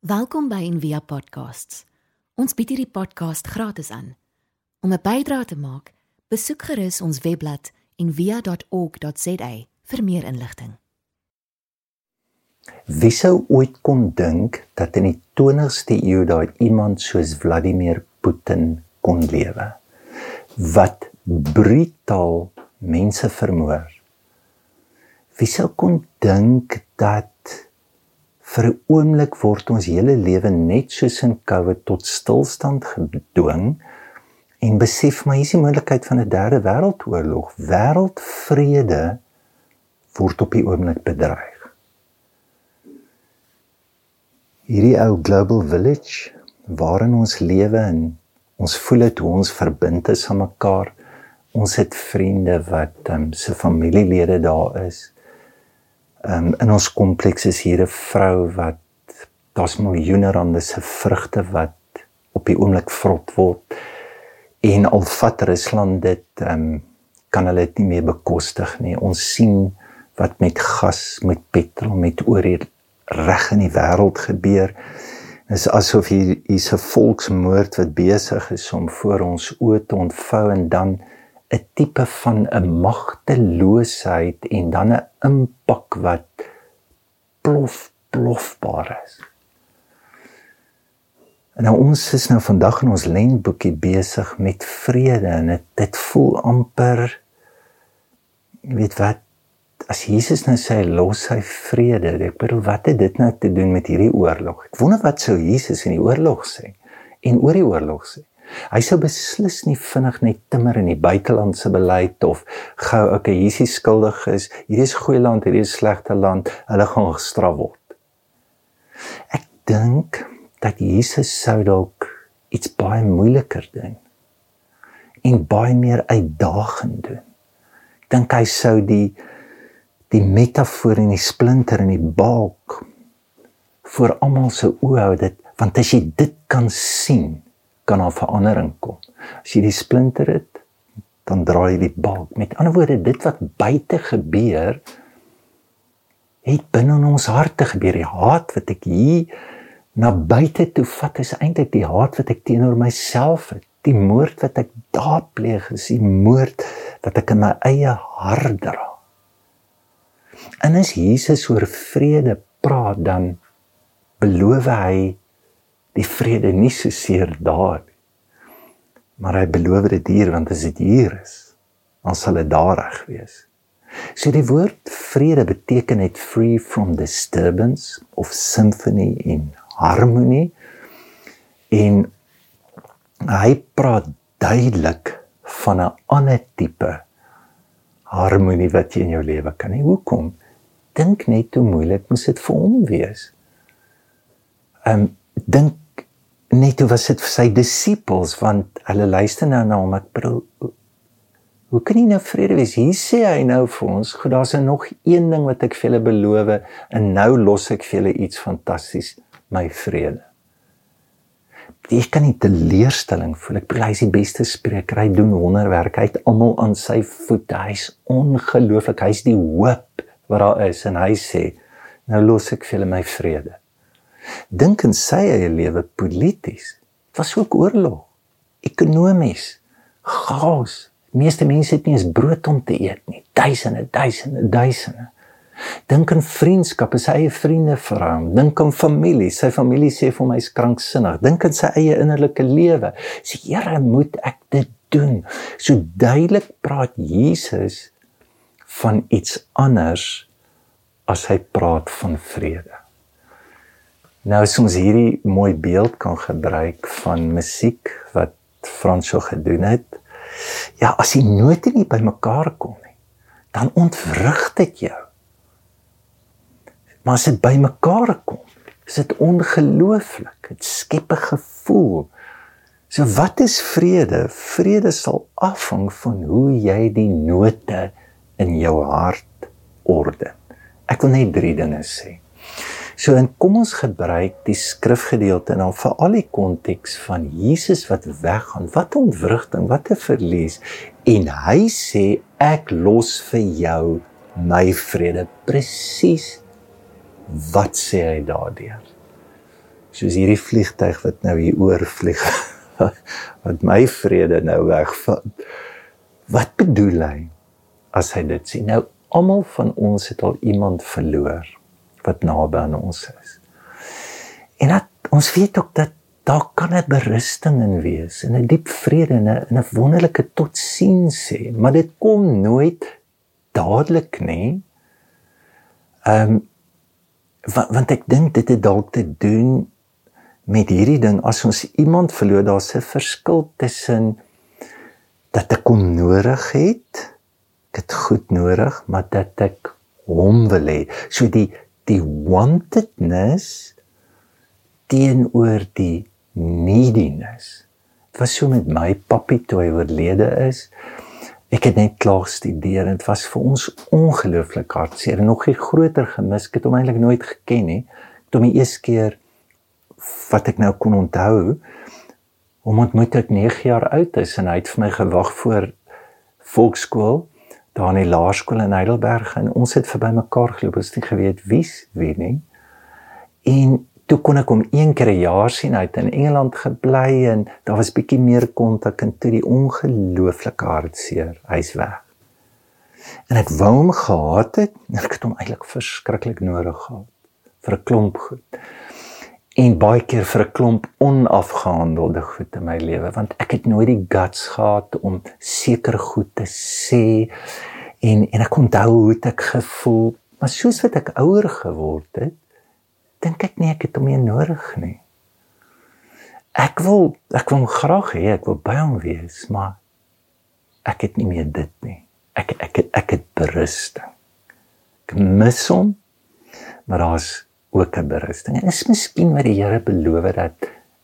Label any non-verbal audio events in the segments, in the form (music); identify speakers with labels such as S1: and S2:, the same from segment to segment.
S1: Welkom by Envia Podcasts. Ons bied hierdie podcast gratis aan. Om 'n bydrae te maak, besoek gerus ons webblad en via.org.za vir meer inligting.
S2: Wie sou ooit kon dink dat in die 20ste eeu daar iemand soos Vladimir Putin kon lewe wat brutaal mense vermoor? Wie sou kon dink dat vir 'n oomblik word ons hele lewe net soos in COVID tot stilstand gedwing? en besef maar hier is die moontlikheid van 'n derde wêreldoorlog. Wêreldvrede word op die oomblik bedreig. Hierdie ou global village waarin ons lewe en ons voel dit ons verbind is aan mekaar. Ons het vriende wat um, se familielede daar is. Um, in ons kompleks is hier 'n vrou wat daar's miljoene rande se vrugte wat op die oomblik vrot word en al vat Rusland dit ehm um, kan hulle dit nie meer bekostig nie. Ons sien wat met gas, met petrol, met olie reg in die wêreld gebeur. Dit is asof hier is 'n volksmoord wat besig is om voor ons oë te ontvou en dan 'n tipe van 'n magteloosheid en dan 'n impak wat plof plofbaar is. En nou ons is nou vandag in ons lentboekie besig met vrede en dit dit voel amper weet wat as Jesus nou sê los hy vrede. Ek bedoel wat het dit nou te doen met hierdie oorlog? Ek wonder wat sou Jesus in die oorlog sê en oor die oorlog sê. Hy sou beslis nie vinnig net timmer in die buitelandse beleid of gou okay Jesus skuldig is. Hierdie is goeie land, hierdie is slegte land. Hulle gaan gestraf word. Ek dink dat Jesus sou dalk iets baie moeiliker doen en baie meer uitdagend doen. Ek dink hy sou die die metafoor en die splinter in die balk vir almal se oë hou dit want as jy dit kan sien kan daar verandering kom. As jy die splinter het dan draai jy die balk. Met ander woorde dit wat buite gebeur het binne in ons harte gebeur. Die haat wat ek hier na buite toe vat is eintlik die haat wat ek teenoor myself het. Die moord wat ek daar pleeg is die moord wat ek in my eie hart dra. En as Jesus oor vrede praat dan beloof hy die vrede nie so seer daar nie. Maar hy beloof dit hier want as dit hier is, dan sal dit daar reg wees. So die woord vrede beteken net free from disturbance of symphony in harmonie en hy praat duidelik van 'n ander tipe harmonie wat jy in jou lewe kan hê. Hoekom? Dink net hoe moeilik moet dit vir hom wees. Ehm um, dink net hoe was dit vir sy disippels want hulle luister nou na hom. Ek bedoel hoe kan jy nou vrede wees? Hier sê hy nou vir ons, "God, daar's nog een ding wat ek vir julle beloof en nou los ek vir julle iets fantasties." my vrede. Jy kan nie teleurstelling voel. Ek bedoel hy is die beste spreker. Hy doen wonderwerk. Hy het almal aan sy voete. Hy's ongelooflik. Hy's die hoop wat daar is en hy sê, "Nou los ek vir julle my vrede." Dink in sy eie lewe polities. Dit was ook oorlog. Ekonomies. Chaos. Meeste mense het nie eens brood om te eet nie. Duisende, duisende, duisende. Dink aan vriendskappe, sy eie vriende hom. Dink aan familie, sy familie sê vir my is kranksinnig. Dink aan sy eie innerlike lewe. Sê Here, moet ek dit doen? So duidelik praat Jesus van iets anders as hy praat van vrede. Nou as ons hierdie mooi beeld kan gebruik van musiek wat Fransjo gedoen het. Ja, as die note nie bymekaar kom nie, dan ontwrig dit jou. Maar as dit bymekaar kom, is dit ongelooflik. Dit skep 'n gevoel. So wat is vrede? Vrede sal afhang van hoe jy die note in jou hart orden. Ek wil net drie dinge sê. So en kom ons gebruik die skrifgedeelte en dan vir al die konteks van Jesus wat weggaan, wat ontwrigting, wat 'n verlies en hy sê ek los vir jou my vrede presies wat sê hy daardeur? soos hierdie vliegtyg wat nou hier oor vlieg (laughs) wat my vrede nou wegvat. Wat bedoel hy as hy dit sê? Nou almal van ons het al iemand verloor wat naby aan ons is. En dat ons weet ook dat daar kan 'n berusting in wees en 'n diep vrede en 'n 'n wonderlike totsiens sê, maar dit kom nooit dadelik nie. Ehm um, want, want ek dink dit het dalk te doen met hierdie ding as ons iemand verloor daar's 'n verskil tussen dat ek hom nodig het ek het goed nodig maar dat ek hom wil hê so die die wantedness teenoor die neediness. Dit was so met my papi toe hy oorlede is. Ek het net klaar gestudeer en dit was vir ons ongelooflik hartseer en nog 'n groter gemis. Ek het hom eintlik nooit geken nie. Toe my eerste keer wat ek nou kon onthou hom ontmoet ek 9 jaar oud is en hy het vir my gewag voor volkskool daar in die laerskool in Heidelberg en ons het verby mekaar geloop ons het nie geweet wie's wie nie. En toe kon ek hom een keer 'n jaar sien. Uit in Engeland gebly en daar was bietjie meer kontak en toe die ongelooflike hartseer hy's weg. En ek wou hom gehad het en ek het hom eintlik verskriklik nodig gehad vir 'n klomp goed en baie keer vir 'n klomp onafgehandelde goed in my lewe want ek het nooit die guts gehad om seker goed te sê en en ek onthou hoe ek gevoel. Maar soos wat ek ouer geword het dink ek nie ek het hom meer nodig nie. Ek wil ek wil graag hê ek wil by hom wees maar ek het nie meer dit nie. Ek ek ek, ek het berusting. Ek mis hom maar daar's ook 'n berusting. En is miskien wat die Here beloof dat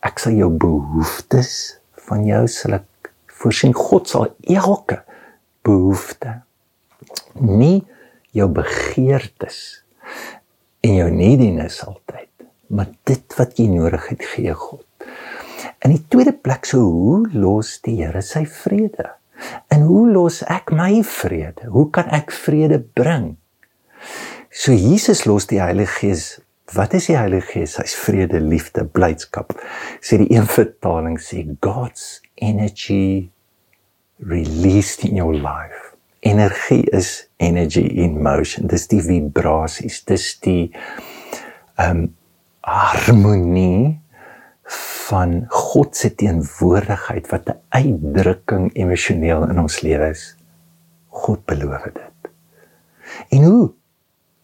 S2: ek sal jou behoeftes van jou sal ek voorsien. God sal elke behoefte nie jou begeertes en jou neediness altyd, maar dit wat jy nodig het gee God. In die tweede plek so hoe los die Here sy vrede? En hoe los ek my vrede? Hoe kan ek vrede bring? So Jesus los die Heilige Gees Wat is die Heilige Gees? Hy's vrede, liefde, blydskap. Sê die een vertaling sê God's energy released in your life. Energie is energy in motion. Dis die vibrasies, dis die ehm um, harmonie van God se teenwoordigheid wat 'n uitdrukking emosioneel in ons lewe is. God beloof dit. En hoe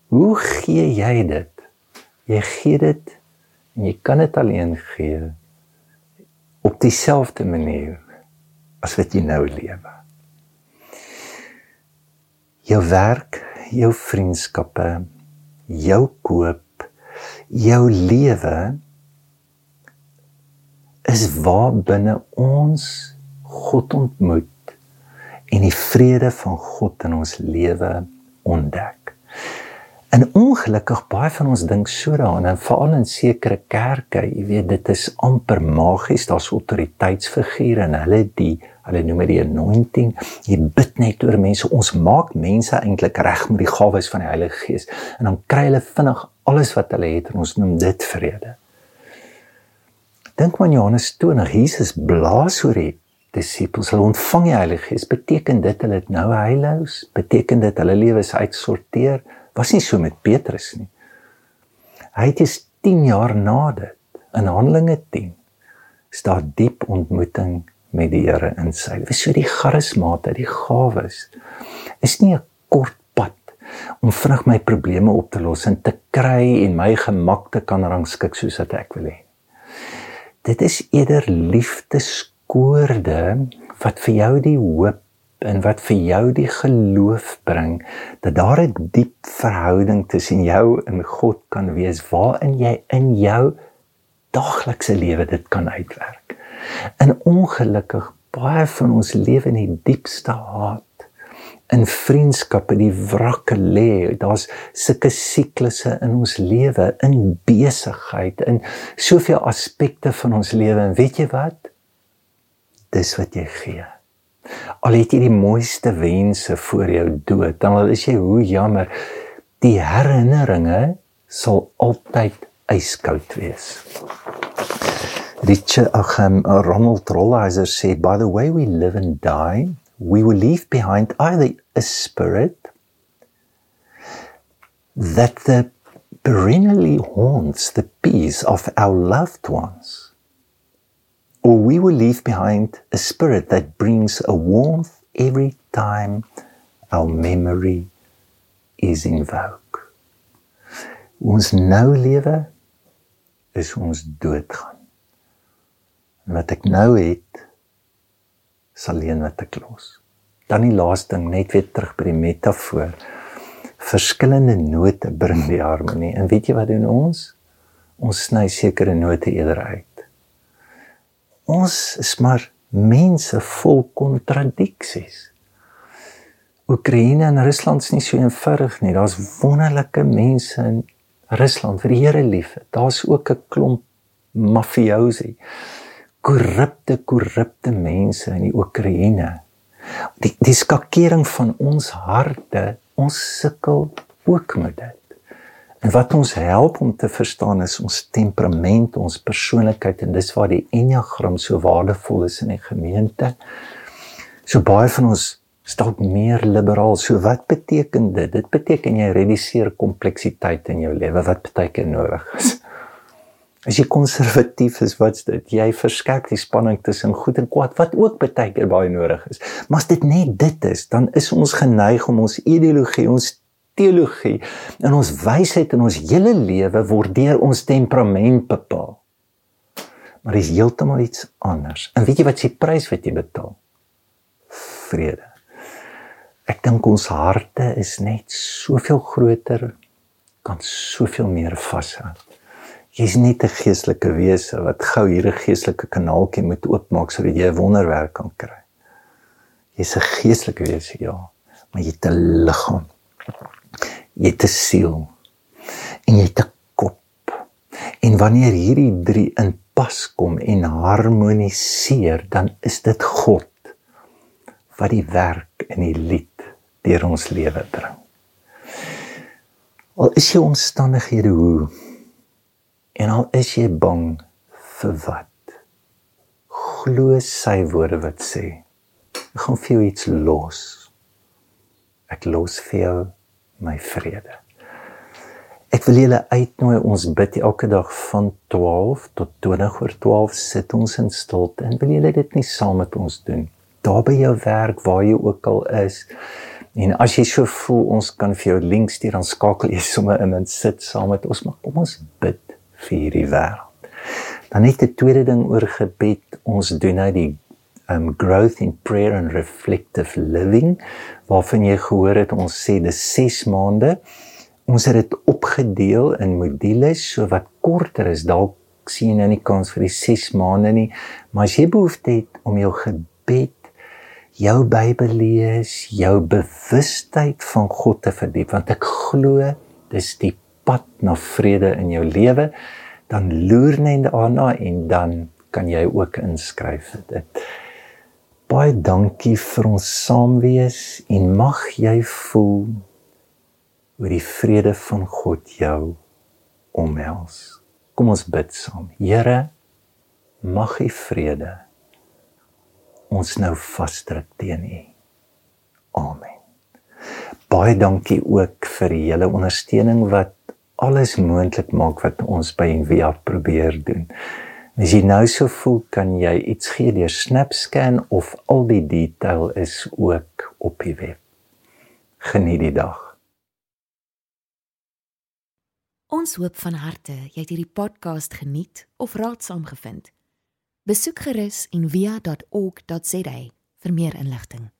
S2: hoe gee jy dit? Jy gee dit en jy kan dit alleen gee op dieselfde manier as wat jy nou lewe. Jou werk, jou vriendskappe, jou koop, jou lewe is waar binne ons God ontmoet en die vrede van God in ons lewe ontdek. En ongelukkig baie van ons dink so daaraan en veral in sekere kerke, jy weet dit is amper magies, daar's autoriteitsfigure en hulle die hulle noem dit anointing. Jy bid net oor mense. Ons maak mense eintlik reg met die gawes van die Heilige Gees en dan kry hulle vinnig alles wat hulle het en ons noem dit vrede. Dink aan Johannes 20, Jesus blaas oor die disippels, hulle ontvang die Heilige Gees. Beteken dit hulle het nou heilig? Beteken dit hulle lewe is uitsorteer? Was nie so met Petrus nie. Hy het eens 10 jaar na dit in Handelinge 10 staan diep ontmoeting met die Here in sy. Dit is so die charismate, die gawes is nie 'n kort pad om vinnig my probleme op te los en te kry en my gemak te kan rangskik soos wat ek wil hê. Dit is eerder liefdeskoorde wat vir jou die hoop en wat vir jou die geloof bring dat daar 'n diep verhouding tussen jou en God kan wees waarin jy in jou daaglikse lewe dit kan uitwerk. En ongelukkig baie van ons lewe in die diepste haat in vriendskappe die wrakke lê. Daar's sulke siklusse in ons lewe, in besigheid, in soveel aspekte van ons lewe en weet jy wat? Dis wat jy gee. Al het jy die mooiste wense voor jou dood, dan al is jy hoe jammer, die herinneringe sal altyd yskoud wees. Richard Acham Ronald Rolheiser sê by the way we live and die, we will leave behind either a spirit that the perennially haunts the peace of our loved ones, or we will leave behind a spirit that brings a warmth every time our memory is invoked. Ons nou lewe is ons doodgaan. En wat ek nou het sal alleen wat ek los. Dan die laaste ding net weer terug by die metafoor. Verskillende note bring die harmonie. En weet jy wat doen ons? Ons sny sekere note eerder uit. Ons is maar mense vol kontradiksies. Oekraïne en Rusland is nie so eenvoudig nie. Daar's wonderlike mense in Rusland vir die Here lief. Daar's ook 'n klomp mafiosi. Korrupte, korrupte mense in die Oekraïne. Die die skakering van ons harte, ons sukkel ook met dit. En wat ons help om te verstaan is ons temperament, ons persoonlikheid en dis waar die enneagram so waardevol is in die gemeente. So baie van ons stalk meer liberaal. So wat beteken dit? Dit beteken jy reduseer kompleksiteit in jou lewe wat baie keer nodig is. As jy konservatief is, wat's dit? Jy verskerp die spanning tussen goed en kwaad wat ook baie keer baie nodig is. Maar as dit net dit is, dan is ons geneig om ons ideologie, ons teologie en ons wysheid in ons hele lewe word deur ons temperament bepaal. Maar dis heeltemal iets anders. En weet jy wat se prys wat jy betaal? Vrede. Ek dink ons harte is net soveel groter kan soveel meer vashou. Jy's net 'n geestelike wese wat gou hier 'n geestelike kanaaltjie moet oopmaak sodat jy 'n wonderwerk kan kry. Jy's 'n geestelike wese, ja, maar jy het 'n liggaam jy het 'n siel en jy het 'n kop. En wanneer hierdie drie in pas kom en harmoniseer, dan is dit God wat die werk in die lied deur ons lewe bring. Al is jou omstandighede hoe en al is jy bang vir wat glo sy woorde wat sê ek gaan vir jou iets los ek los vir jou my vrede. Ek wil julle uitnooi ons bid elke dag van 12 tot 20 oor 12 sit ons in stilte en wil julle dit nie saam met ons doen. Daar by jou werk waar jy ook al is. En as jy so voel ons kan vir jou link stuur dan skakel jy sommer in en sit saam met ons maar kom ons bid vir hierdie wêreld. Dan net 'n tweede ding oor gebed. Ons doen nou die um growth in prayer and reflective living waarvan jy gehoor het ons sê dis 6 maande. Ons het dit opgedeel in modules so wat korter is. Dalk sien jy nou nie kans vir die 6 maande nie, maar as jy behoefte het om jou gebed, jou Bybel lees, jou bewustheid van God te verdiep, want ek glo dis die pad na vrede in jou lewe, dan loer net daarna en dan kan jy ook inskryf dit baie dankie vir ons saam wees en mag jy voel hoe die vrede van God jou omhels. Kom ons bid saam. Here, mag U vrede ons nou vasdruk teen U. Amen. Baie dankie ook vir die hele ondersteuning wat alles moontlik maak wat ons by Envia probeer doen. As jy nou so voel, kan jy iets gee deur SnapScan of al die detail is ook op die web. Geniet die dag.
S1: Ons hoop van harte jy het hierdie podcast geniet of raadsaam gevind. Besoek gerus en via.ok.za vir meer inligting.